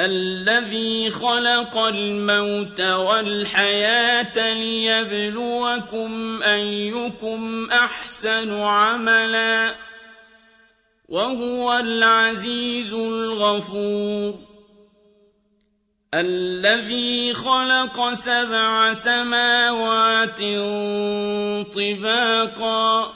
الذي خلق الموت والحياة ليبلوكم أيكم أحسن عملا وهو العزيز الغفور. الذي خلق سبع سماوات طباقا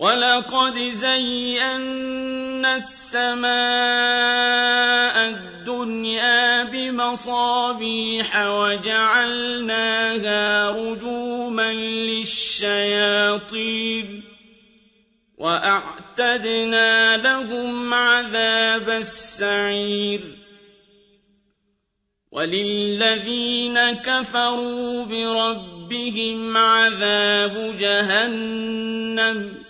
ولقد زينا السماء الدنيا بمصابيح وجعلناها رجوما للشياطين واعتدنا لهم عذاب السعير وللذين كفروا بربهم عذاب جهنم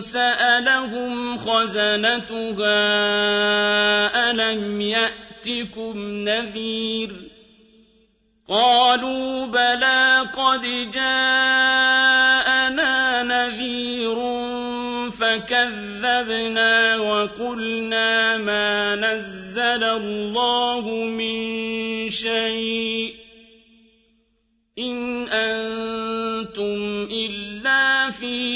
سألهم خزنتها ألم يأتكم نذير؟ قالوا بلى قد جاءنا نذير فكذبنا وقلنا ما نزل الله من شيء. إن أنتم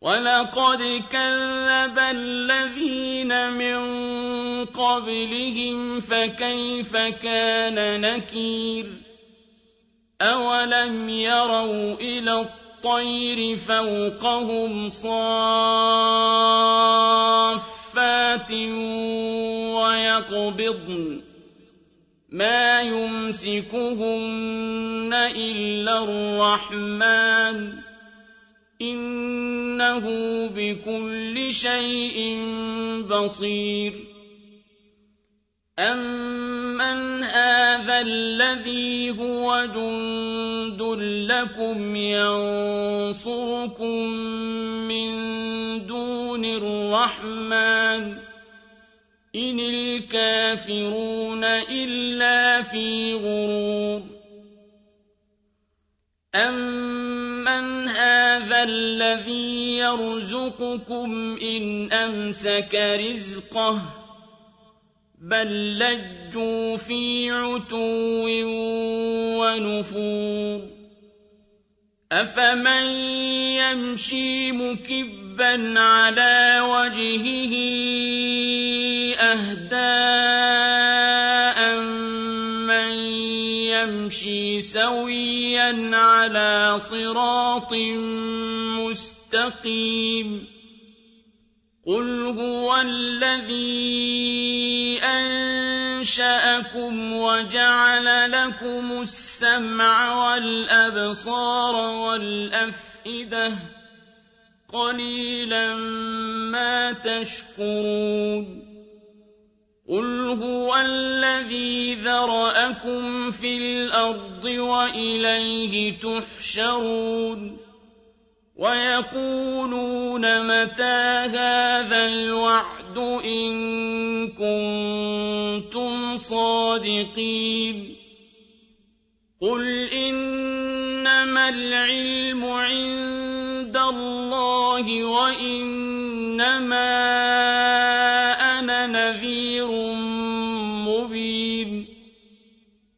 ولقد كذب الذين من قبلهم فكيف كان نكير أولم يروا إلى الطير فوقهم صافات ويقبضن مَا يُمْسِكُهُنَّ إِلَّا الرَّحْمَٰنُ ۚ إِنَّهُ بِكُلِّ شَيْءٍ بَصِيرٌ أَمَّنْ هَٰذَا الَّذِي هُوَ جُندٌ لَّكُمْ يَنصُرُكُم مِّن دُونِ الرَّحْمَٰنِ إِنِ الْكَافِرُونَ إِلَّا فِي غُرُورٍ أَمَّنْ الَّذِي يَرْزُقُكُمْ إِنْ أَمْسَكَ رِزْقَهُ ۚ بَل لَّجُّوا فِي عُتُوٍّ وَنُفُورٍ أَفَمَن يَمْشِي مُكِبًّا عَلَىٰ وَجْهِهِ أَهْدَىٰ أَمَّن يَمْشِي سَوِيًّا عَلَىٰ صِرَاطٍ مُّسْتَقِيمٍ قُلْ هُوَ الَّذِي أَنشَأَكُمْ وَجَعَلَ لَكُمُ السَّمْعَ وَالْأَبْصَارَ وَالْأَفْئِدَةَ ۖ قَلِيلًا مَّا تَشْكُرُونَ قُلْ هُوَ الَّذِي ذَرَأَكُمْ فِي الْأَرْضِ وَإِلَيْهِ تُحْشَرُونَ وَيَقُولُونَ مَتَىٰ هَٰذَا الْوَعْدُ إِن كُنتُمْ صَادِقِينَ قُلْ إِنَّمَا الْعِلْمُ عِندَ اللَّهِ وَإِنَّمَا أَنَا نَذِيرٌ مُّبِينٌ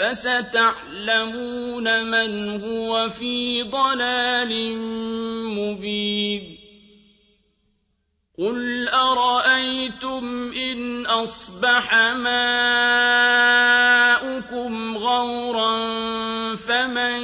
فَسَتَعْلَمُونَ مَنْ هُوَ فِي ضَلَالٍ مُّبِينٍ. قُلْ أَرَأَيْتُمْ إِنْ أَصْبَحَ مَاؤُكُمْ غَوْرًا فَمَن